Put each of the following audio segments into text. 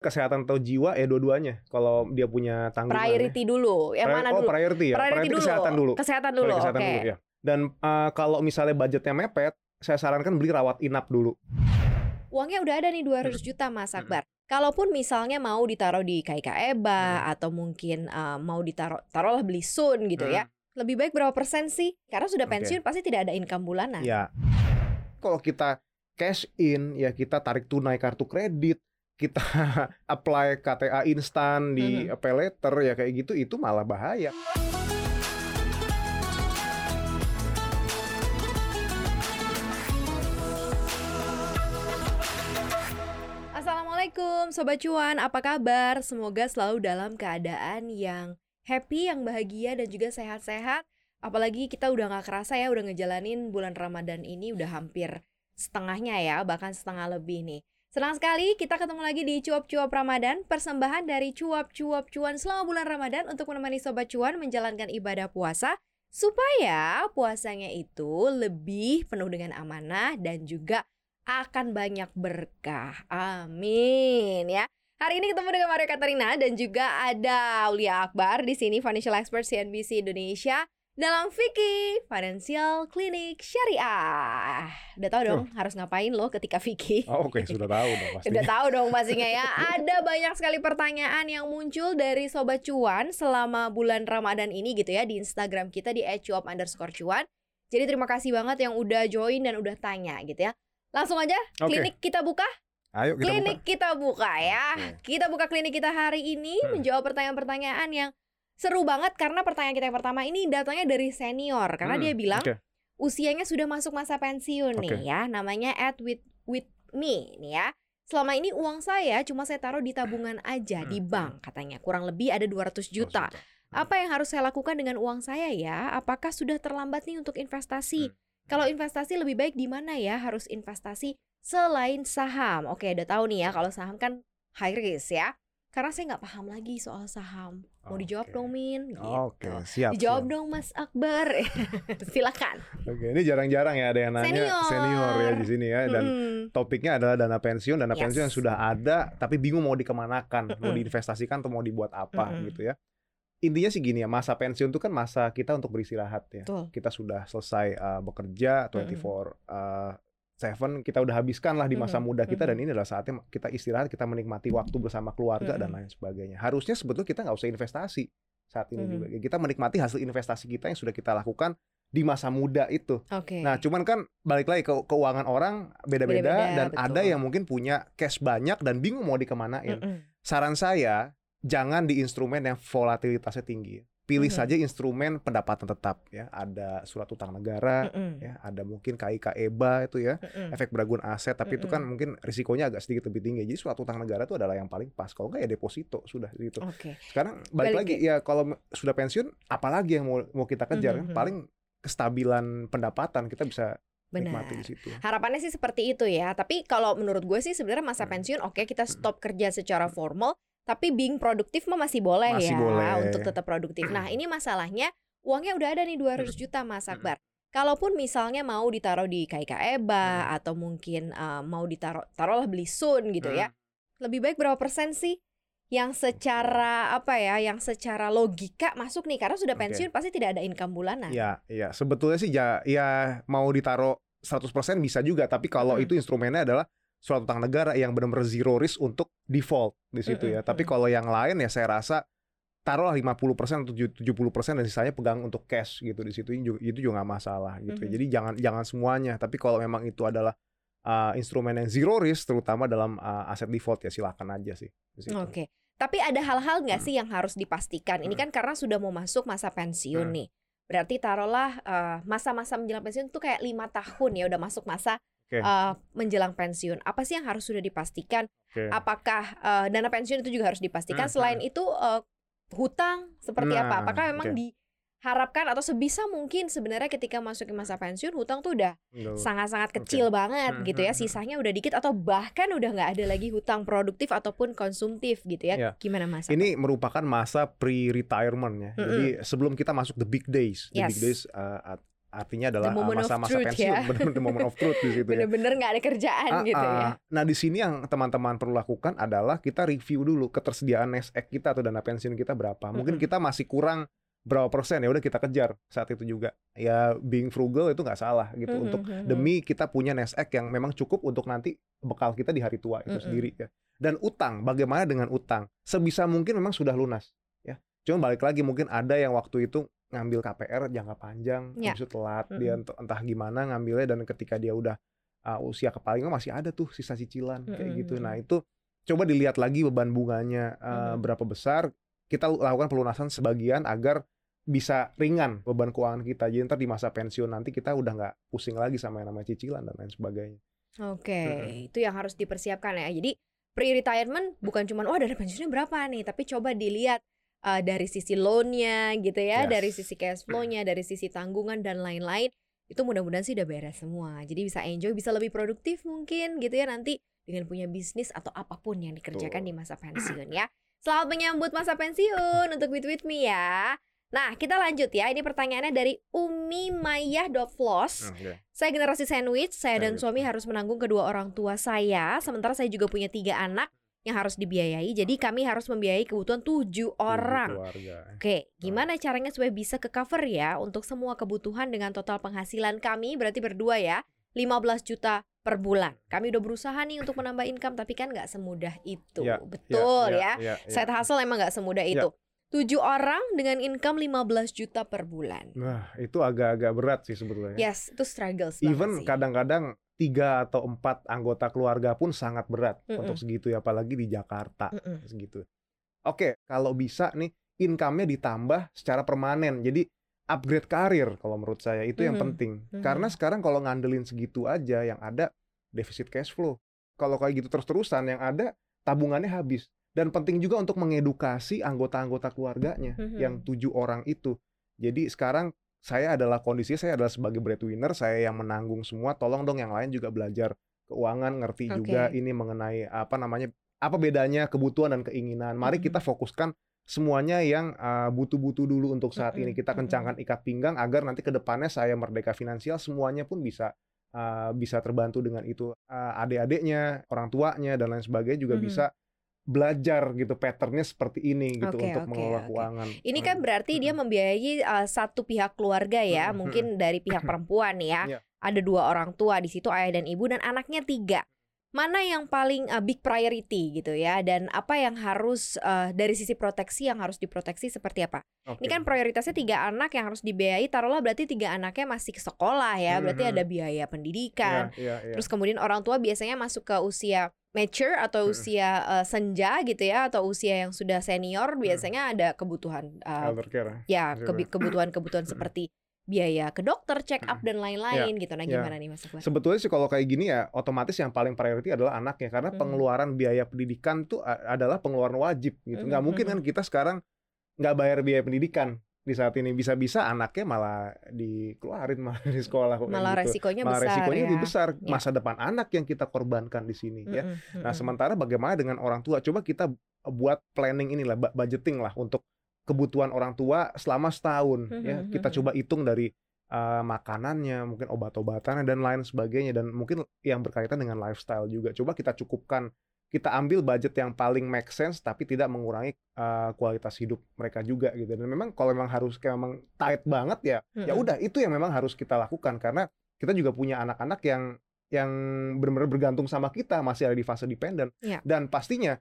kesehatan atau jiwa ya dua-duanya. Kalau dia punya tanggungan. ya. Priority dulu. Yang Pri- mana oh, dulu? priority ya. Priority dulu. kesehatan dulu. Kesehatan Sorry, dulu. kesehatan Oke. dulu ya. Dan eh, kalau misalnya budgetnya mepet, saya sarankan beli rawat inap dulu. Uangnya udah ada nih 200 Hmm. juta Mas Akbar. Kalaupun misalnya mau ditaruh di KIK EBA Hmm. atau mungkin eh, mau ditaruh taruhlah beli Sun gitu ya. Lebih baik berapa persen sih? Karena sudah pensiun pasti tidak ada income bulanan. Ya. Kalau kita cash in, ya kita tarik tunai kartu kredit, kita apply KTA instan di Mhm. pay ya kayak gitu itu malah bahaya. Assalamualaikum Sobat Cuan, apa kabar? Semoga selalu dalam keadaan yang happy, yang bahagia dan juga sehat-sehat Apalagi kita udah gak kerasa ya, udah ngejalanin bulan Ramadan ini udah hampir setengahnya ya, bahkan setengah lebih nih Senang sekali kita ketemu lagi di Cuap-Cuap Ramadan Persembahan dari Cuap-Cuap Cuan selama bulan Ramadan Untuk menemani Sobat Cuan menjalankan ibadah puasa Supaya puasanya itu lebih penuh dengan amanah dan juga akan banyak berkah. Amin ya. Hari ini ketemu dengan Mario Katarina dan juga ada Aulia Akbar di sini financial expert CNBC Indonesia dalam Vicky Financial Clinic Syariah. Udah tahu dong harus ngapain loh ketika Vicky. Oh, Oke, sudah tahu dong pasti. Udah tahu dong pastinya ya. Ada banyak sekali pertanyaan yang muncul dari Sobat Cuan selama bulan Ramadan ini gitu ya di Instagram kita di @cuap underscore cuan. Jadi terima kasih banget yang udah join dan udah tanya gitu ya. Langsung aja Oke. klinik kita buka. Ayo kita klinik buka. kita buka ya. Oke. Kita buka klinik kita hari ini Hmm. menjawab pertanyaan-pertanyaan yang seru banget karena pertanyaan kita yang pertama ini datangnya dari senior. Karena Hmm, dia bilang oke. usianya sudah masuk masa pensiun nih Oke. ya namanya at with with me nih ya. Selama ini uang saya cuma saya taruh di tabungan aja di Hmm. bank katanya. Kurang lebih ada 200 juta. apa yang harus saya lakukan dengan uang saya ya? Apakah sudah terlambat nih untuk investasi? Hmm. kalau investasi lebih baik di mana ya harus investasi selain saham? Oke udah tahu nih ya kalau saham kan high risk ya karena saya nggak paham lagi soal saham mau dijawab Oke. dong Min gitu. Oke, siap. dijawab siap. dong Mas Akbar silakan Oke, ini jarang-jarang ya ada yang nanya Senior. senior ya di sini ya dan Mm-mm. topiknya adalah dana pensiun, dana Yes. pensiun yang sudah ada tapi bingung mau dikemanakan, mau diinvestasikan atau mau dibuat apa gitu ya. Intinya sih gini ya, masa pensiun itu kan masa kita untuk beristirahat ya. Betul. Kita sudah selesai uh, bekerja 24 uh, seven kita udah habiskan lah di masa Mm-mm. muda kita dan Mm-mm. ini adalah saatnya kita istirahat, kita menikmati waktu bersama keluarga dan Mm-mm. lain sebagainya. Harusnya sebetulnya kita nggak usah investasi saat ini Mm-mm. juga. Kita menikmati hasil investasi kita yang sudah kita lakukan di masa muda itu. Oke. Nah, cuman kan balik lagi ke keuangan orang beda-beda dan betul. ada yang mungkin punya cash banyak dan bingung mau dikemanain. Mm-mm. Saran saya jangan di instrumen yang volatilitasnya tinggi. Pilih Mhm. saja instrumen pendapatan tetap ya. Ada surat utang negara, Mm-mm. ya, ada mungkin KIK EBA itu ya, Mm-mm. efek beragun aset, tapi itu kan mungkin risikonya agak sedikit lebih tinggi. Jadi surat utang negara itu adalah yang paling pas. Kalau nggak ya deposito sudah gitu. Oke. Sekarang balik, Balik lagi ya kalau sudah pensiun apalagi yang mau mau kita kejar kan Mhm. paling kestabilan pendapatan kita bisa Benar. nikmati di situ. Harapannya sih seperti itu ya. Tapi kalau menurut gue sih sebenarnya masa Hmm. pensiun oke kita Hmm. stop kerja secara formal, tapi being produktif mah masih boleh Masih ya boleh. untuk tetap produktif. Nah, ini masalahnya uangnya udah ada nih 200 juta Mas Hmm. Akbar. Kalaupun misalnya mau ditaruh di KIK EBA Hmm. atau mungkin eh, mau ditaruh taruhlah beli Sun gitu ya. Hmm. Lebih baik berapa persen sih yang secara apa ya, yang secara logika masuk nih karena sudah pensiun pasti tidak ada income bulanan. Ya, ya sebetulnya sih ya, ya mau ditaruh 100% bisa juga, tapi kalau Hmm. itu instrumennya adalah surat utang negara yang benar-benar zero risk untuk default di situ ya. Tapi kalau yang lain ya saya rasa taruhlah 50% atau 70% dan sisanya pegang untuk cash gitu di situ itu juga, nggak masalah gitu. Mhm. Jadi jangan jangan semuanya, tapi kalau memang itu adalah uh, instrumen yang zero risk terutama dalam uh, aset default ya silakan aja sih. Oke. Tapi ada hal-hal nggak Hmm. sih yang harus dipastikan? Ini Hmm. kan karena sudah mau masuk masa pensiun Hmm. nih. Berarti taruhlah eh, masa-masa menjelang pensiun itu kayak lima tahun ya udah masuk masa Oke. eh, menjelang pensiun. Apa sih yang harus sudah dipastikan? Oke. Apakah eh, dana pensiun itu juga harus dipastikan? Hmm, Selain itu eh, hutang seperti apa? Nah, Apakah memang oke. diharapkan atau sebisa mungkin sebenarnya ketika masuk ke masa pensiun hutang tuh udah sangat-sangat kecil banget Hmm, gitu ya hmm, hmm. sisanya udah dikit atau bahkan udah nggak ada lagi hutang produktif ataupun konsumtif gitu ya Ya. gimana mas? Ini merupakan masa pre-retirement ya. Mm-mm. Jadi sebelum kita masuk the big days, the Yes. big days uh, at- artinya adalah of masa-masa pensiun, ya. benar the moment of truth di situ ya. Bener-bener nggak ada kerjaan Ah, gitu ya. ah. Nah di sini yang teman-teman perlu lakukan adalah kita review dulu ketersediaan egg kita atau dana pensiun kita berapa. Mungkin Mm-mm. kita masih kurang berapa persen ya udah kita kejar saat itu juga. Ya being frugal itu nggak salah gitu Mhm, untuk demi kita punya egg yang memang cukup untuk nanti bekal kita di hari tua itu Mm-mm. sendiri ya. Dan utang, bagaimana dengan utang? Sebisa mungkin memang sudah lunas ya. Cuma balik lagi mungkin ada yang waktu itu ngambil KPR jangka panjang, habis itu telat dia Mm-mm. ent- entah gimana ngambilnya dan ketika dia udah uh, usia kepalingan masih ada tuh sisa cicilan kayak Mm-mm, gitu. Nah, itu coba dilihat lagi beban bunganya uh, Mhm. berapa besar. Kita lakukan pelunasan sebagian agar bisa ringan beban keuangan kita. Jadi ntar di masa pensiun nanti kita udah nggak pusing lagi sama yang namanya cicilan dan lain sebagainya. Oke, Mm-mm. itu yang harus dipersiapkan ya. Jadi pre-retirement bukan cuma wah dana pensiunnya berapa nih, tapi coba dilihat uh, dari sisi loan-nya gitu ya, Yes. dari sisi cash flow-nya, dari sisi tanggungan dan lain-lain. Itu mudah-mudahan sih udah beres semua. Jadi bisa enjoy, bisa lebih produktif mungkin gitu ya nanti dengan punya bisnis atau apa pun yang dikerjakan Betul. di masa pensiun ya. Selamat menyambut masa pensiun untuk With With Me ya. Nah, kita lanjut ya. Ini pertanyaannya dari Umi Maya.floss. Oke. Saya generasi sandwich, saya dan suami harus menanggung kedua orang tua saya. Sementara saya juga punya tiga anak yang harus dibiayai. Jadi kami harus membiayai kebutuhan tujuh orang. keluarga. Oke, gimana caranya supaya bisa ke cover ya untuk semua kebutuhan dengan total penghasilan kami berarti berdua ya 15 juta per bulan. Kami udah berusaha nih untuk menambah income tapi kan nggak semudah itu. Ya, Betul ya. ya, ya. Side hustle emang nggak semudah Ya. itu. Tujuh orang dengan income 15 juta per bulan. Nah, itu agak-agak berat sih sebetulnya. Yes, itu struggles banget Even sih. kadang-kadang tiga atau empat anggota keluarga pun sangat berat Mm-mm. untuk segitu ya, apalagi di Jakarta Mm-mm. segitu. Oke, kalau bisa nih income-nya ditambah secara permanen. Jadi upgrade karir kalau menurut saya itu yang Mhm. penting. Mhm. Karena sekarang kalau ngandelin segitu aja yang ada defisit cash flow. Kalau kayak gitu terus-terusan yang ada tabungannya habis. Dan penting juga untuk mengedukasi anggota-anggota keluarganya Mhm. yang tujuh orang itu. Jadi sekarang saya adalah kondisi saya adalah sebagai breadwinner, saya yang menanggung semua. Tolong dong yang lain juga belajar keuangan, ngerti Oke. juga ini mengenai apa namanya apa bedanya kebutuhan dan keinginan. Mari kita fokuskan semuanya yang uh, butuh-butuh dulu untuk saat ini. Kita kencangkan ikat pinggang agar nanti ke depannya saya merdeka finansial semuanya pun bisa uh, bisa terbantu dengan itu. Uh, adik-adiknya, orang tuanya dan lain sebagainya juga Mhm. bisa belajar gitu patternnya seperti ini gitu Oke, untuk oke, mengelola oke. keuangan. Ini kan berarti dia membiayai uh, satu pihak keluarga ya, mungkin dari pihak perempuan ya. Iya. Ada dua orang tua di situ, ayah dan ibu dan anaknya tiga. Mana yang paling uh, big priority gitu ya? Dan apa yang harus uh, dari sisi proteksi yang harus diproteksi seperti apa? Oke. Ini kan prioritasnya tiga anak yang harus dibiayai. Taruhlah berarti tiga anaknya masih ke sekolah ya, berarti Mhm. ada biaya pendidikan. Iya, iya, iya. Terus kemudian orang tua biasanya masuk ke usia mature atau Mm. usia uh, senja gitu ya, atau usia yang sudah senior. Mm. Biasanya ada kebutuhan uh, elder care. ya Gitu. kebi- kebutuhan-kebutuhan seperti biaya ke dokter, check up dan lain-lain gitu. Nah, ya. gimana nih Mas Akbar? Sebetulnya sih kalau kayak gini ya otomatis yang paling priority adalah anaknya karena Mhm. pengeluaran biaya pendidikan itu a- adalah pengeluaran wajib gitu. Nggak Mhm, mungkin kan kita sekarang nggak bayar biaya pendidikan di saat ini bisa-bisa anaknya malah dikeluarin malah di sekolah Malah gitu. resikonya malah besar resikonya ya. lebih besar Ya. masa depan anak yang kita korbankan di sini ya. Mm-mm, Nah, mm-mm. sementara bagaimana dengan orang tua? Coba kita buat planning inilah, bu- budgeting lah untuk kebutuhan orang tua selama setahun ya. Mhm, Kita mhm. coba hitung dari uh, makanannya, mungkin obat-obatannya dan lain sebagainya dan mungkin yang berkaitan dengan lifestyle juga. Coba kita cukupkan, kita ambil budget yang paling make sense tapi tidak mengurangi uh, kualitas hidup mereka juga gitu. Dan memang kalau memang harus kayak memang tight banget ya, ya Mm-mm. udah itu yang memang harus kita lakukan karena kita juga punya anak-anak yang yang benar-benar bergantung sama kita masih ada di fase dependent Ya. dan pastinya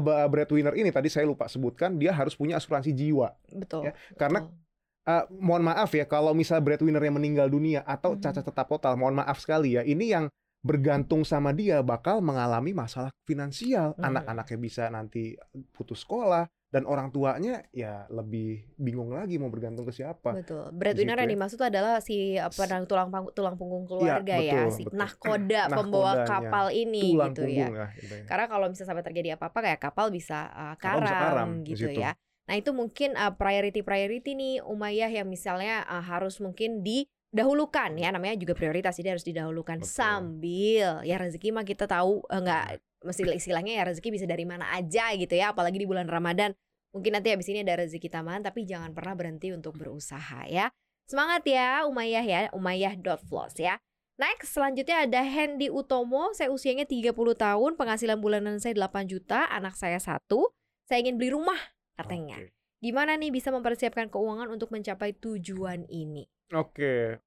breadwinner ini tadi saya lupa sebutkan dia harus punya asuransi jiwa betul. ya, karena betul. Uh, mohon maaf ya kalau misal breadwinner yang meninggal dunia atau Mhm. cacat tetap total mohon maaf sekali ya ini yang bergantung sama dia bakal mengalami masalah finansial Mhm. anak-anaknya bisa nanti putus sekolah dan orang tuanya ya lebih bingung lagi mau bergantung ke siapa Betul. Breadwinner yang ya. dimaksud adalah si apa tulang tulang punggung keluarga ya, betul, si betul. nahkoda pembawa Nahkodanya. kapal ini tulang gitu ya. ya gitu ya. Karena kalau misalnya sampai terjadi apa-apa kayak kapal bisa uh, Kapal bisa karam, karam di gitu ya. Nah, itu mungkin uh, priority-priority nih Umayyah yang misalnya uh, harus mungkin didahulukan ya namanya juga prioritas jadi harus didahulukan Betul. sambil ya rezeki mah kita tahu uh, nggak mesti istilahnya ya rezeki bisa dari mana aja gitu ya apalagi di bulan Ramadan mungkin nanti habis ini ada rezeki tambahan tapi jangan pernah berhenti untuk berusaha ya Semangat ya Umayyah ya, umayyah.floss ya. Next, selanjutnya ada Hendy Utomo. Saya usianya 30 tahun, penghasilan bulanan saya 8 juta, anak saya satu. Saya ingin beli rumah, katanya. Oke. Gimana nih bisa mempersiapkan keuangan untuk mencapai tujuan ini? Oke.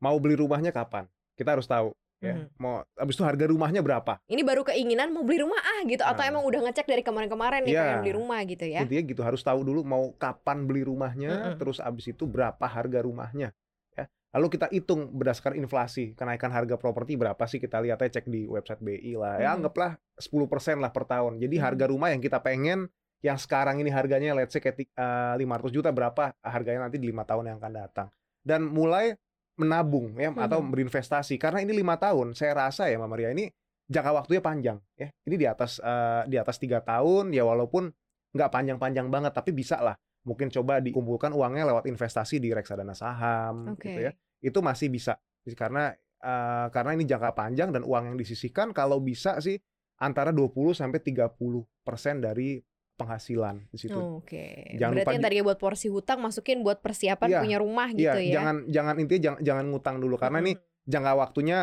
Mau beli rumahnya kapan? Kita harus tahu ya. Mhm. Mau habis itu harga rumahnya berapa? Ini baru keinginan mau beli rumah ah gitu atau Nah. emang udah ngecek dari kemarin-kemarin nih Iya. pengen beli rumah gitu ya. Intinya gitu harus tahu dulu mau kapan beli rumahnya, Mm-mm. terus abis itu berapa harga rumahnya. Ya. Lalu kita hitung berdasarkan inflasi, kenaikan harga properti berapa sih kita lihat aja cek di website BI lah. Ya Mhm. anggaplah 10% lah per tahun. Jadi Mhm. harga rumah yang kita pengen yang sekarang ini harganya let's say kayak ti- eh, 500 juta berapa harganya nanti di lima tahun yang akan datang. Dan mulai menabung ya atau Mhm. berinvestasi karena ini lima tahun saya rasa ya Mbak Maria ini jangka waktunya panjang ya ini di atas eh, di atas tiga tahun ya walaupun nggak panjang-panjang banget tapi bisa lah mungkin coba dikumpulkan uangnya lewat investasi di reksadana saham Oke. gitu ya itu masih bisa karena eh, karena ini jangka panjang dan uang yang disisihkan kalau bisa sih antara 20 sampai 30 persen dari penghasilan di situ Oke. Jangan Berarti lupa yang di- tadinya buat porsi hutang masukin buat persiapan Iya, punya rumah gitu Iya, ya. jangan jangan intinya jangan jangan ngutang dulu karena ini Mhm. jangka waktunya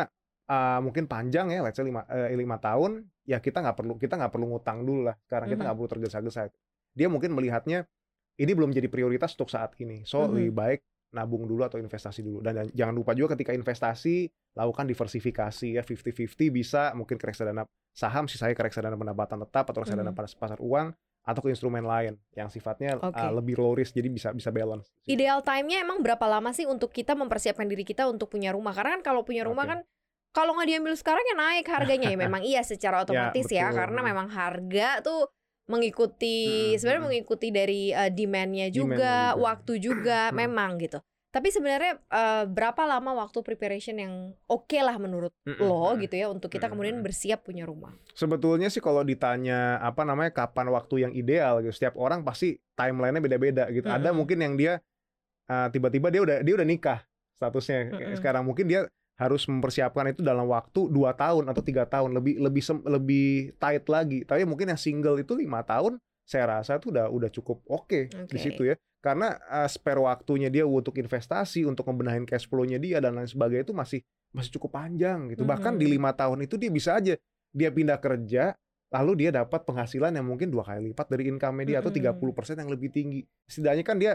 uh, mungkin panjang ya, let's say lima, eh, lima tahun, ya kita nggak perlu kita nggak perlu ngutang dulu lah. Sekarang kita Mhm. nggak perlu tergesa-gesa. Dia mungkin melihatnya ini belum jadi prioritas untuk saat ini. So Mhm. lebih baik nabung dulu atau investasi dulu. Dan jangan lupa juga ketika investasi lakukan diversifikasi ya 50-50 bisa mungkin ke reksadana saham, sisanya ke reksadana pendapatan tetap atau reksadana pas- pasar uang atau ke instrumen lain yang sifatnya uh, Oke. lebih low risk jadi bisa bisa balance. Ideal time-nya emang berapa lama sih untuk kita mempersiapkan diri kita untuk punya rumah? Karena kan kalau punya rumah Oke. kan kalau nggak diambil sekarang ya naik harganya ya memang iya secara otomatis ya, betul. karena memang harga tuh mengikuti Mm, sebenarnya mm. mengikuti dari uh, demand-nya juga, juga. waktu juga Mm. memang gitu. Tapi sebenarnya uh, berapa lama waktu preparation yang oke lah menurut Mm-mm, lo mm-mm. gitu ya untuk kita Mm-mm, kemudian mm-mm. bersiap punya rumah? Sebetulnya sih kalau ditanya apa namanya kapan waktu yang ideal gitu, setiap orang pasti timelinenya beda-beda gitu. Ada Mm-mm. mungkin yang dia uh, tiba-tiba dia udah dia udah nikah statusnya. Mm-mm. Sekarang mungkin dia harus mempersiapkan itu dalam waktu dua tahun atau tiga tahun lebih lebih sem- lebih tight lagi. Tapi mungkin yang single itu lima tahun, saya rasa itu udah udah cukup oke di Oke. situ ya. Karena uh, spare waktunya dia untuk investasi, untuk membenahin cash flow-nya dia dan lain sebagainya itu masih masih cukup panjang gitu. Bahkan di Mhm. lima tahun itu dia bisa aja dia pindah kerja lalu dia dapat penghasilan yang mungkin dua kali lipat dari income dia atau Mm-mm. 30% yang lebih tinggi. Setidaknya kan dia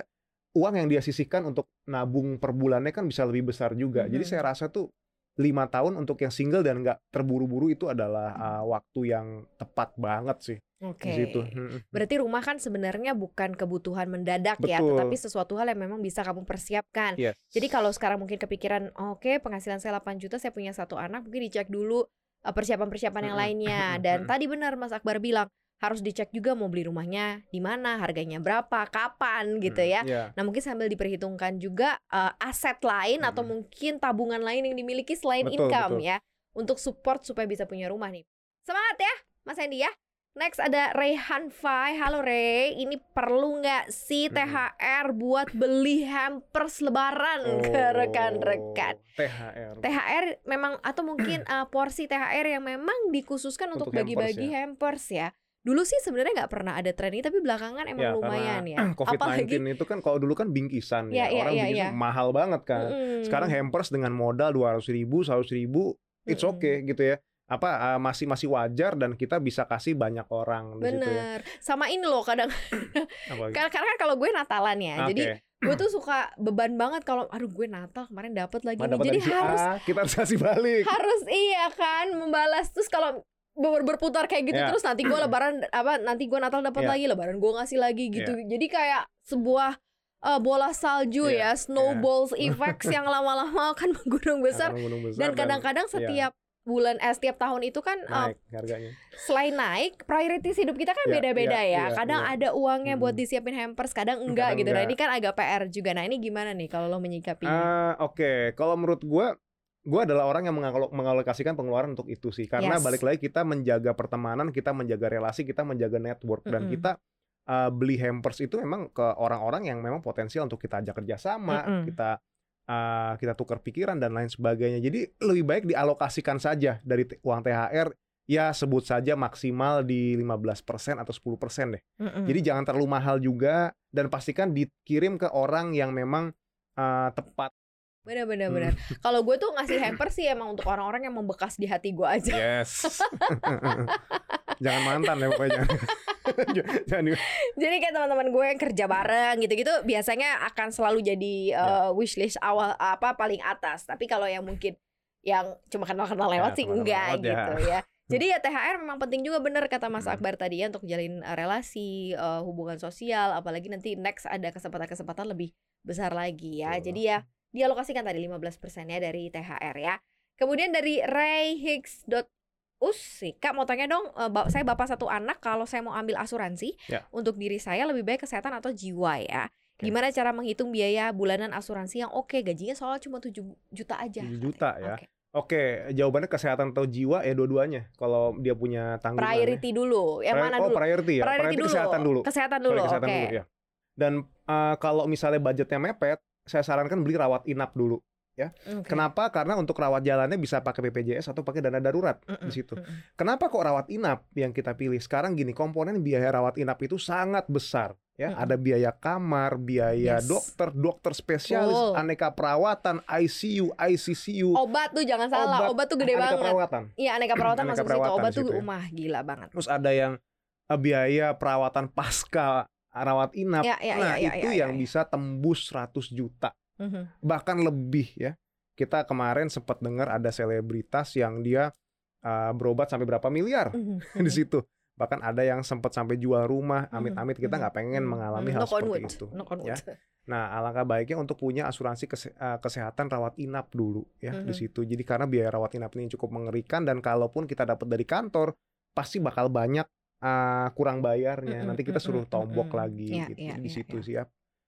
uang yang dia sisihkan untuk nabung per bulannya kan bisa lebih besar juga. Jadi Mhm. saya rasa tuh lima tahun untuk yang single dan nggak terburu-buru itu adalah uh, waktu yang tepat banget sih Oke. Mm-mm. Berarti rumah kan sebenarnya bukan kebutuhan mendadak ya, Betul. tetapi sesuatu hal yang memang bisa kamu persiapkan. Yes. Jadi kalau sekarang mungkin kepikiran, oke penghasilan saya 8 juta, saya punya satu anak, mungkin dicek dulu eh, persiapan-persiapan yang lainnya. Dan tadi benar Mas Akbar bilang harus dicek juga mau beli rumahnya di mana, harganya berapa, kapan gitu Mm, ya. iya. Nah mungkin sambil diperhitungkan juga eh, aset lain atau Mm-mm. mungkin tabungan lain yang dimiliki selain Betul, income betul. ya, untuk support supaya bisa punya rumah nih. Semangat ya, Mas Hendy ya. Next ada Rehan Fai. Halo Rey, ini perlu nggak sih. THR buat beli hampers lebaran ke rekan-rekan? Oh, THR. THR memang atau mungkin uh, porsi THR yang memang dikhususkan untuk Untuk hampers bagi-bagi ya. hampers ya. Dulu sih sebenarnya nggak pernah ada tren ini, tapi belakangan emang Ya, lumayan ya. COVID-19 Apalagi itu kan kalau dulu kan bingkisan Ya, ya, ya, orang ya, bingkisan ya. mahal banget kan. Mm-mm. Sekarang hampers dengan modal 200 ribu, 100 ribu, it's okay gitu ya. Apa uh, masih masih wajar dan kita bisa kasih banyak orang ya. Bener. Sama ini loh kadang karena kan kalau gue Natalan ya. Oke. Jadi gue tuh suka beban banget kalau aduh gue Natal kemarin dapat lagi nih. Jadi harus A, kita harus kasih balik. harus iya kan membalas terus kalau ber- berputar kayak gitu Ya. terus nanti gue lebaran apa nanti gue Natal dapat Ya. lagi lebaran gue ngasih lagi gitu. Jadi kayak sebuah eh, bola salju Iya, ya, snowballs effects yang lama-lama akan menggunung besar Akan gunung besar dan kadang-kadang iya, setiap bulan eh setiap tahun itu kan eh, naik harganya. selain naik, prioritas hidup kita kan Iya, beda-beda iya, ya. iya, Kadang iya. ada uangnya buat Hmm. disiapin hampers, kadang enggak Kadang gitu. Nah, enggak. ini kan agak PR juga. Nah, ini gimana nih kalau lo menyikapinya? Ah, Oke, kalau menurut gua, gua adalah orang yang mengalo- mengalokasikan pengeluaran untuk itu sih. Karena Yes. balik lagi kita menjaga pertemanan, kita menjaga relasi, kita menjaga network dan Mm-mm. kita uh, beli hampers itu memang ke orang-orang yang memang potensial untuk kita ajak kerjasama, Mm-mm. kita uh, kita tukar pikiran dan lain sebagainya. Jadi lebih baik dialokasikan saja dari uang THR ya sebut saja maksimal di 15% atau 10% deh. Mm-mm. Jadi jangan terlalu mahal juga dan pastikan dikirim ke orang yang memang uh, tepat. Bener bener Hmm. bener. Kalau gue tuh ngasih hamper sih emang untuk orang-orang yang membekas di hati gue aja. Yes. jangan mantan ya pokoknya. Jadi kayak teman-teman gue yang kerja bareng gitu-gitu biasanya akan selalu jadi uh, wishlist awal apa paling atas. Tapi kalau yang mungkin yang cuma kenal-kenal lewat Ya, sih enggak lewat ya. gitu ya. Jadi ya THR memang penting juga bener kata Mas Hmm. Akbar tadi ya untuk jalin uh, relasi, uh, hubungan sosial, apalagi nanti next ada kesempatan-kesempatan lebih besar lagi ya. Betul. Jadi ya dialokasikan tadi 15% ya dari THR ya. Kemudian dari Ray Hicks Us sih Kak mau tanya dong eh, Saya bapak satu anak Kalau saya mau ambil asuransi Ya. Untuk diri saya lebih baik kesehatan atau jiwa ya Oke. Gimana cara menghitung biaya bulanan asuransi yang oke Gajinya soal cuma 7 juta aja 7 katanya. juta ya. Oke. Oke, jawabannya kesehatan atau jiwa ya dua-duanya. Kalau dia punya tanggungan. Priority dulu Yang mana oh, dulu? priority ya. Priority dulu kesehatan dulu. Kesehatan Sorry, dulu kesehatan Oke dulu ya. Dan uh, kalau misalnya budgetnya mepet, saya sarankan beli rawat inap dulu. Oke. Kenapa? Karena untuk rawat jalannya bisa pakai BPJS atau pakai dana darurat Mm-mm, di situ. Kenapa kok rawat inap yang kita pilih? Sekarang gini, komponen biaya rawat inap itu sangat besar. Ya, ada biaya kamar, biaya Yes. dokter, dokter spesialis, Betul. aneka perawatan, ICU, ICCU, Obat tuh jangan salah Obat, Obat tuh gede aneka banget perawatan. Iya aneka perawatan Aneka masuk situ perawatan Obat di tuh situ ya. umah gila banget Terus ada yang eh, biaya perawatan pasca rawat inap. Ya, ya, nah, ya, ya, itu ya, yang ya. bisa tembus 100 juta, Mhm. bahkan lebih ya. Kita kemarin sempat dengar ada selebritas yang dia uh, berobat sampai berapa miliar Mhm. di situ. Bahkan ada yang sempat sampai jual rumah. Mhm, Amit-amit kita mhm, nggak pengen mhm, mengalami mhm. hal Knock on seperti itu. knock on ya. Nah, alangkah baiknya untuk punya asuransi kese- uh, kesehatan rawat inap dulu ya di Mhm. situ. Jadi karena biaya rawat inap ini cukup mengerikan dan kalaupun kita dapat dari kantor pasti bakal banyak uh, kurang bayarnya. Mm-mm, Nanti kita suruh tombok mm-mm. lagi Iya, gitu iya, di iya, situ iya. sih ya.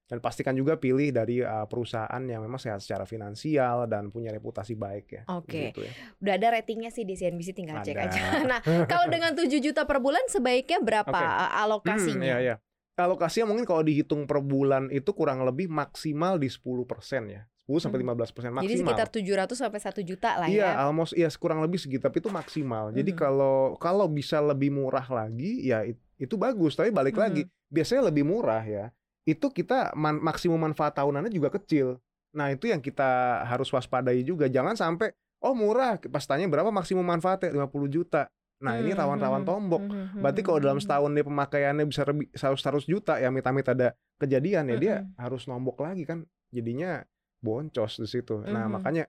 Dan pastikan juga pilih dari uh, perusahaan yang memang sehat secara finansial dan punya reputasi baik ya. Oke. Gitu ya. Udah ada ratingnya sih di CNBC tinggal cek Ada. aja. Nah, kalau dengan 7 juta per bulan sebaiknya berapa uh, alokasinya? Hmm, iya, iya. Alokasinya mungkin kalau dihitung per bulan itu kurang lebih maksimal di 10% ya. 10 sampai Hmm. 15% maksimal. Jadi sekitar 700 sampai 1 juta lah Iya, ya. almost iya kurang lebih segitu tapi itu maksimal. Jadi Mhm. kalau kalau bisa lebih murah lagi ya it- itu bagus, tapi balik Mhm. lagi biasanya lebih murah ya. Itu kita man- maksimum manfaat tahunannya juga kecil. Nah, itu yang kita harus waspadai juga. Jangan sampai oh murah, pas tanya berapa maksimum manfaatnya 50 juta. Nah, ini Mhm, rawan-rawan mhm, tombok. Berarti kalau dalam setahun dia pemakaiannya bisa lebih 100 juta ya amit-amit ada kejadian ya dia harus nombok lagi kan. Jadinya boncos di situ. Nah, makanya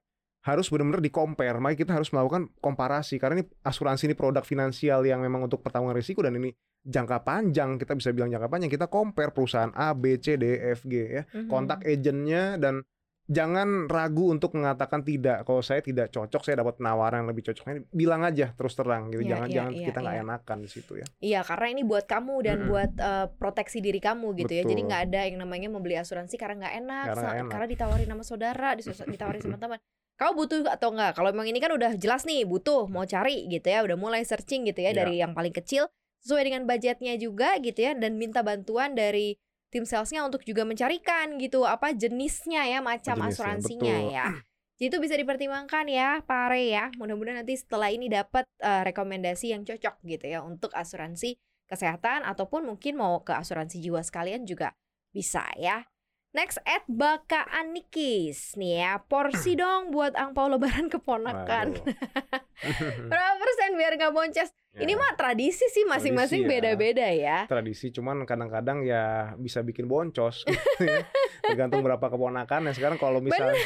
harus benar-benar di compare. Makanya kita harus melakukan komparasi karena ini asuransi ini produk finansial yang memang untuk pertanggungan risiko dan ini jangka panjang. Kita bisa bilang jangka panjang. Kita compare perusahaan A, B, C, D, E, F, G ya. Mhm. Kontak agentnya dan jangan ragu untuk mengatakan tidak. Kalau saya tidak cocok, saya dapat penawaran yang lebih cocok. Ini Bilang aja terus terang gitu. Iya, jangan iya, jangan iya, kita nggak iya. enakan di situ ya. Iya, karena ini buat kamu dan Mm-mm. buat eh, proteksi diri kamu gitu ya. Jadi Betul. nggak ada yang namanya membeli asuransi karena nggak enak, Karena nggak enak. karena ditawarin sama saudara, ditawarin sama teman. Kamu butuh atau enggak? Kalau memang ini kan udah jelas nih butuh, mau cari gitu ya, udah mulai searching gitu ya Iya. dari yang paling kecil sesuai dengan budgetnya juga gitu ya dan minta bantuan dari tim salesnya untuk juga mencarikan gitu apa jenisnya ya macam Jenisnya, asuransinya betul. ya. Jadi itu bisa dipertimbangkan ya, Pak Are ya. Mudah-mudahan nanti setelah ini dapat eh, rekomendasi yang cocok gitu ya untuk asuransi kesehatan ataupun mungkin mau ke asuransi jiwa sekalian juga bisa ya. Next at Baka Anikis nih ya porsi dong buat angpau lebaran keponakan. Berapa persen biar nggak boncos? Ya, Ini mah tradisi sih masing-masing ya. beda-beda ya. tradisi cuman kadang-kadang ya bisa bikin boncos gitu ya. tergantung berapa keponakan ya sekarang kalau misalnya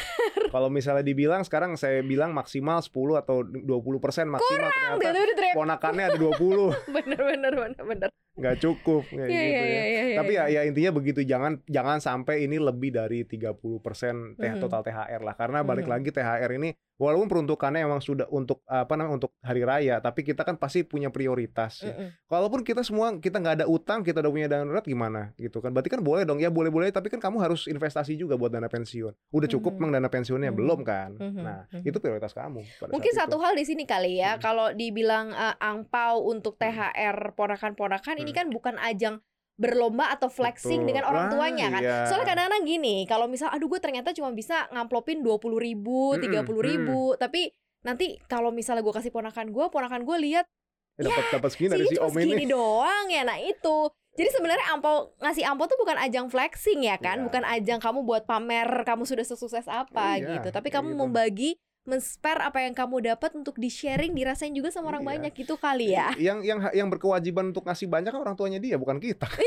kalau misalnya dibilang sekarang saya bilang maksimal 10 atau 20 persen maksimal ternyata Udah teriak. keponakannya ada 20 Bener bener bener bener. Nggak cukup kayak Iya gitu iya ya iya iya. tapi ya, ya intinya begitu jangan jangan sampai ini lebih dari 30% persen Mhm. total THR lah karena balik Mhm. lagi THR ini walaupun peruntukannya memang sudah untuk apa namanya untuk hari raya tapi kita kan pasti punya prioritas ya. Mm-mm. Kalaupun kita semua kita nggak ada utang, kita udah punya dana darurat gimana gitu kan? Berarti kan boleh dong, ya boleh-boleh. Tapi kan kamu harus investasi juga buat dana pensiun. Udah cukup Mhm. memang dana pensiunnya Mhm. belum kan? Mhm. Nah Mhm. itu prioritas kamu. pada Mungkin saat satu itu. hal di sini kali ya, Hmm. kalau dibilang eh, angpau untuk THR ponakan-ponakan ini Hmm. kan bukan ajang berlomba atau flexing Betul. dengan orang tuanya kan. iya. Soalnya kadang-kadang gini, kalau misal aduh gue ternyata cuma bisa ngamplopin dua puluh ribu, tiga puluh ribu, tapi nanti kalau misalnya gue kasih ponakan gue, ponakan gue lihat Eh, dapat dapat segini dari si om ini. doang ya. Nah itu Jadi sebenarnya ampo ngasih ampo tuh bukan ajang flexing ya kan, Iya. bukan ajang kamu buat pamer kamu sudah sukses apa Iya, gitu. Tapi kamu gitu. membagi, men-spare apa yang kamu dapat untuk di-sharing, dirasain juga sama orang Iya. banyak gitu kali ya. Yang yang yang berkewajiban untuk ngasih banyak kan orang tuanya dia, bukan kita.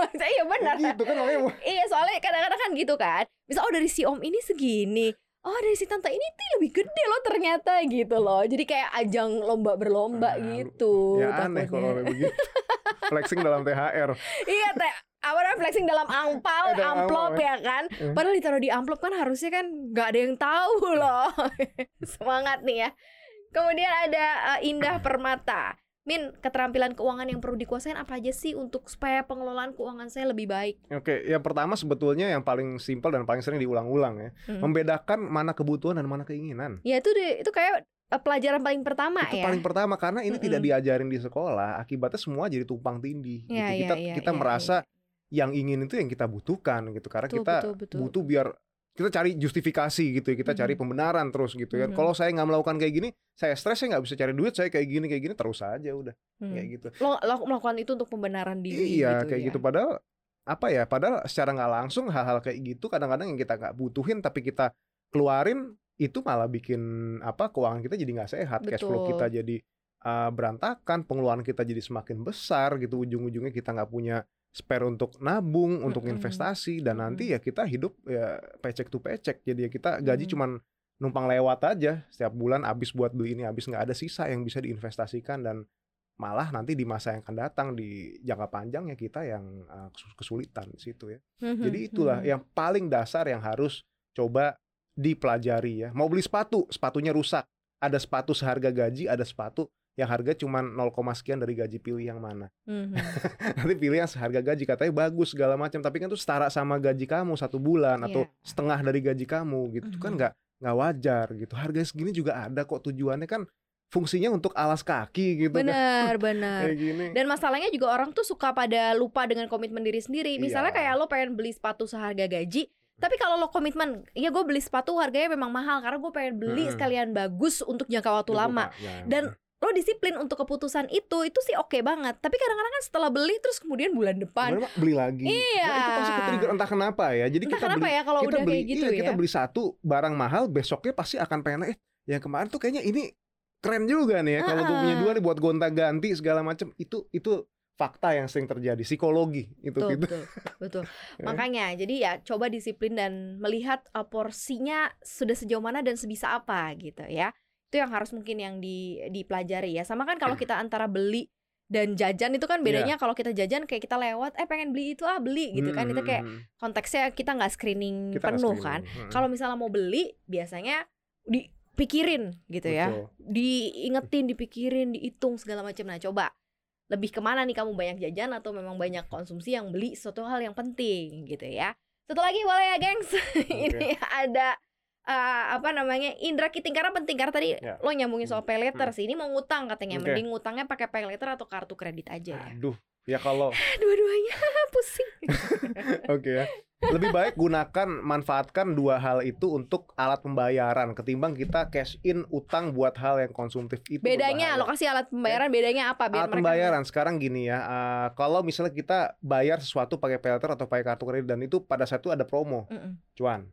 iya benar. gitu kan makanya Iya soalnya kadang-kadang kan gitu kan Misal oh dari si om ini segini Oh dari si tante ini tuh lebih gede loh ternyata gitu loh Jadi kayak ajang lomba berlomba Ah, gitu ya aneh takutnya. kalau kayak begitu. Flexing dalam THR. Iya teh apa namanya flexing dalam angpal, Eh, dalam amplop amplop, ya kan Eh. Padahal ditaruh di amplop kan harusnya kan nggak ada yang tahu loh Semangat nih ya Kemudian ada eh, Indah Permata Min, keterampilan keuangan yang perlu dikuasain apa aja sih untuk supaya pengelolaan keuangan saya lebih baik? Oke, yang pertama sebetulnya yang paling simpel dan paling sering diulang-ulang ya, Hmm. membedakan mana kebutuhan dan mana keinginan. Ya itu deh, itu kayak eh, pelajaran paling pertama itu ya. paling pertama karena ini tidak Mm-mm. diajarin di sekolah, akibatnya semua jadi tumpang tindih. Iya, gitu. iya, Kita iya, kita iya, merasa yang ingin itu yang kita butuhkan gitu, karena Betul, kita betul, betul. butuh biar kita cari justifikasi gitu ya, kita cari pembenaran terus gitu ya. Mhm. Kalau saya nggak melakukan kayak gini, saya stres, saya nggak bisa cari duit, saya kayak gini kayak gini terus aja udah Hmm. kayak gitu. Lo, lo melakukan itu untuk pembenaran diri Iya, gitu kayak ya. gitu. Padahal apa ya? Padahal secara nggak langsung hal-hal kayak gitu kadang-kadang yang kita nggak butuhin tapi kita keluarin itu malah bikin apa keuangan kita jadi nggak sehat, cash flow Betul. kita jadi uh, berantakan, pengeluaran kita jadi semakin besar gitu. Ujung-ujungnya kita nggak punya spare untuk nabung, untuk Mm-mm. investasi dan nanti ya kita hidup ya paycheck to paycheck. Jadi ya kita gaji Mm. cuman numpang lewat aja setiap bulan habis buat beli ini habis nggak ada sisa yang bisa diinvestasikan dan malah nanti di masa yang akan datang di jangka panjang ya kita yang uh, kesu- kesulitan di situ ya. Mhm, Jadi itulah mhm. yang paling dasar yang harus coba dipelajari ya. Mau beli sepatu, sepatunya rusak. Ada sepatu seharga gaji, ada sepatu yang harga cuma 0, sekian dari gaji pilih yang mana. Mhm. Nanti pilih yang seharga gaji katanya bagus segala macam, tapi kan itu setara sama gaji kamu satu bulan atau Iya. setengah dari gaji kamu gitu. Itu kan Mhm. nggak nggak wajar gitu. Harga segini juga ada kok tujuannya kan fungsinya untuk alas kaki gitu kan. Benar, benar. Kayak gini. Dan masalahnya juga orang tuh suka pada lupa dengan komitmen diri sendiri. Misalnya Iya. kayak lo pengen beli sepatu seharga gaji, tapi kalau lo komitmen, ya gue beli sepatu harganya memang mahal karena gue pengen beli Mm-mm. sekalian bagus untuk jangka waktu lama. Ya. Dan lo disiplin untuk keputusan itu, itu sih oke banget. Tapi kadang-kadang kan setelah beli terus kemudian bulan depan, Pak, beli lagi. Iya. Nah, itu pasti ke-trigger entah kenapa ya. Jadi entah kita kenapa beli ya kalau kita udah beli kayak gitu iya, ya. kita beli satu barang mahal, besoknya pasti akan pengen eh yang kemarin tuh kayaknya ini keren juga nih ya kalau gue punya dua nih buat gonta-ganti segala macam. Itu itu fakta yang sering terjadi, psikologi itu Betul, gitu. betul, betul. Ya. Makanya, jadi ya coba disiplin dan melihat uh, porsinya sudah sejauh mana dan sebisa apa gitu ya. Itu yang harus mungkin yang di dipelajari ya. Sama kan kalau kita antara beli dan jajan itu kan bedanya kalau kita jajan kayak kita lewat eh pengen beli itu ah beli gitu kan itu kayak Hmm, konteksnya kita nggak screening kita penuh screening. kan. Hmm, Kalau misalnya mau beli biasanya dipikirin gitu ya. betul. Diingetin, dipikirin, dihitung segala macam. Nah, coba lebih ke mana nih kamu banyak jajan atau memang banyak konsumsi yang beli suatu hal yang penting gitu ya. Satu lagi boleh ya, gengs. Ini ada eh, apa namanya Indra Kiting karena penting karena tadi Ya. lo nyambungin soal pay later Hmm. sih. Ini mau ngutang katanya, Oke. mending ngutangnya pakai pay later atau kartu kredit aja ya. Aduh, ya kalau Dua-duanya pusing. Oke ya. Lebih baik gunakan manfaatkan dua hal itu untuk alat pembayaran ketimbang kita cash in utang buat hal yang konsumtif itu. Bedanya berbahaya. lokasi alat pembayaran bedanya apa biar alat mereka pembayaran sekarang gini ya. eh, kalau misalnya kita bayar sesuatu pakai pay later atau pakai kartu kredit dan itu pada saat itu ada promo, Mm-mm. cuan,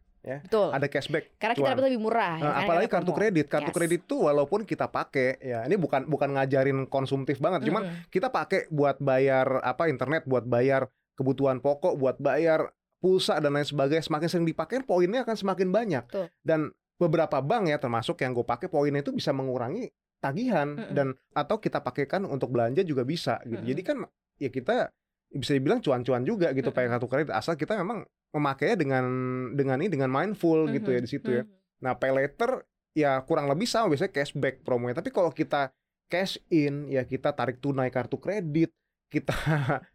Betul. ada cashback. Karena kita cuan. dapat lebih murah ya Eh, kan, apalagi kartu promo. kredit. Kartu Yes. kredit tuh walaupun kita pakai ya, ini bukan bukan ngajarin konsumtif banget, cuman Mm-mm. kita pakai buat bayar apa internet, buat bayar kebutuhan pokok, buat bayar pulsa dan lain sebagainya. Semakin sering dipakai, poinnya akan semakin banyak. Betul. Dan beberapa bank ya, termasuk yang gue pakai, poinnya itu bisa mengurangi tagihan Mm-mm. dan atau kita pakaikan untuk belanja juga bisa gitu. Mm-mm. Jadi kan ya kita bisa dibilang cuan-cuan juga gitu Mm-mm. pakai kartu kredit asal kita memang memakainya dengan dengan ini dengan mindful gitu ya Mhm, di situ ya. mhm. Nah, pay later ya kurang lebih sama biasanya cashback promonya. Tapi kalau kita cash in ya kita tarik tunai kartu kredit, kita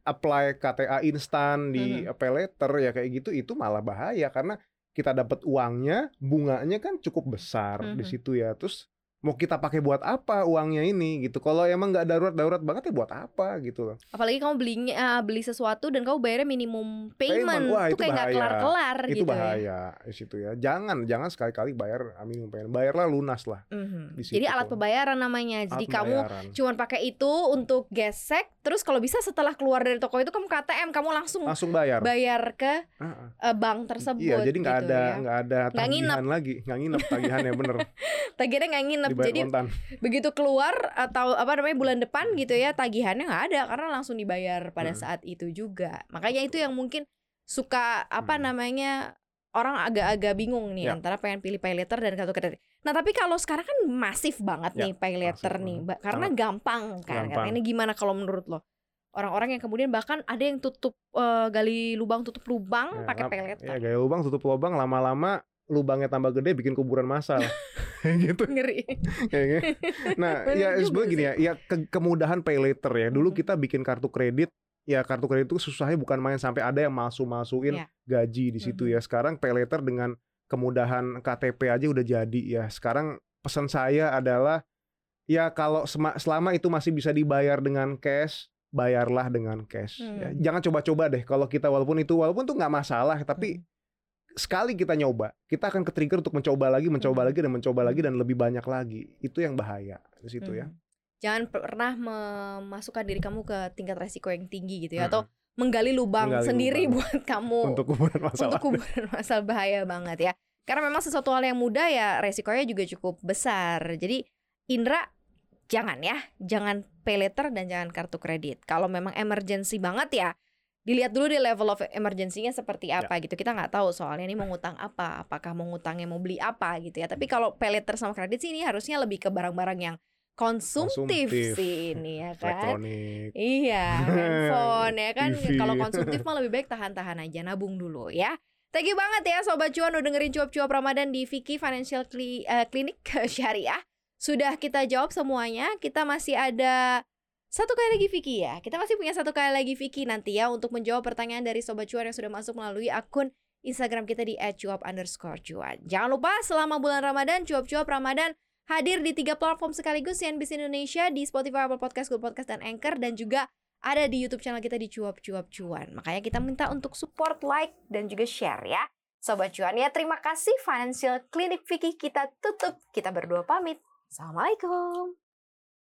apply KTA instan di Mhm. pay later ya kayak gitu itu malah bahaya karena kita dapat uangnya, bunganya kan cukup besar di Mhm. situ ya. Terus mau kita pakai buat apa uangnya ini gitu. Kalau emang nggak darurat-darurat banget ya buat apa gitu loh. Apalagi kamu belinya ah, beli sesuatu dan kamu bayarnya minimum payment, Payment, wah, itu itu kayak nggak bahaya. kelar-kelar itu gitu ya. bahaya di situ ya. Jangan jangan sekali-kali bayar minimum payment. Bayarlah lunas lah. Mhm. Di Jadi alat pembayaran namanya. Jadi Alat kamu pembayaran. cuman pakai itu untuk gesek, terus kalau bisa setelah keluar dari toko itu kamu ke ATM, kamu langsung langsung bayar. bayar ke ah. eh, bank tersebut. Iya, jadi nggak gitu ada ya. nggak ada Nggak nginep. tagihan lagi, nggak nginep tagihannya bener. Tagihannya nggak nginep. Dibayar Jadi kontan. begitu keluar atau apa namanya bulan depan gitu ya tagihannya nggak ada karena langsung dibayar pada Hmm. saat itu juga makanya itu yang mungkin suka apa Hmm. namanya orang agak-agak bingung nih Ya. antara pengen pilih pay letter dan kartu kredit. Nah tapi kalau sekarang kan masif banget Ya, nih pay letter masif. nih, karena gampang kan. Gampang. Ini gimana kalau menurut lo? Orang-orang yang kemudian bahkan ada yang tutup eh, gali lubang tutup lubang Ya, pakai pay letter. Ya gaya lubang tutup lubang lama-lama lubangnya tambah gede bikin kuburan massal. Gitu Ngeri. kayaknya. Nah, Bener ya sebenarnya gini ya, ya ke- kemudahan pay later ya. Dulu kita bikin kartu kredit ya kartu kredit itu susahnya bukan main sampai ada yang masuk-masukin Ya. gaji di situ ya. Sekarang pay later dengan kemudahan KTP aja udah jadi ya. Sekarang pesan saya adalah ya kalau selama itu masih bisa dibayar dengan cash, bayarlah dengan cash. ya. Hmm. Jangan coba-coba deh kalau kita walaupun itu walaupun tuh nggak masalah, tapi Hmm. Sekali kita nyoba, kita akan ke-trigger untuk mencoba lagi, mencoba Hmm. lagi dan mencoba lagi dan lebih banyak lagi. Itu yang bahaya di situ ya. Hmm. Jangan pernah memasukkan diri kamu ke tingkat resiko yang tinggi gitu ya Mm-mm. atau menggali lubang Menggali sendiri lubang. buat kamu Untuk kuburan masalah. untuk kuburan masalah bahaya banget ya. Karena memang sesuatu hal yang mudah ya resikonya juga cukup besar. Jadi Indra jangan ya, jangan pay letter dan jangan kartu kredit. Kalau memang emergency banget ya dilihat dulu di level of emergency-nya seperti Ya. apa gitu. Kita nggak tahu soalnya ini mau ngutang apa, apakah mau ngutangnya mau beli apa gitu ya. Tapi kalau pay letter sama kredit sih ini harusnya lebih ke barang-barang yang konsumtif, Konsumtif. sih ini ya kan. Elektronik. Iya, handphone ya kan. Kalau konsumtif mah lebih baik tahan-tahan aja, nabung dulu ya. Thank you banget ya Sobat Cuan udah dengerin cuap-cuap Ramadan di Vicky Financial eh, Clinic Syariah. Sudah kita jawab semuanya. Kita masih ada satu kali lagi Vicky ya. Kita masih punya satu kali lagi Vicky nanti ya untuk menjawab pertanyaan dari Sobat Cuan yang sudah masuk melalui akun Instagram kita di @cuap cuan. Jangan lupa selama bulan Ramadan cuap-cuap Ramadan hadir di tiga platform sekaligus CNBC Indonesia di Spotify, Apple Podcast, Google Podcast, dan Anchor dan juga ada di YouTube channel kita di cuap cuap cuan. Makanya kita minta untuk support, like, dan juga share ya. Sobat cuan ya, terima kasih Financial Clinic Vicky kita tutup. Kita berdua pamit. Assalamualaikum.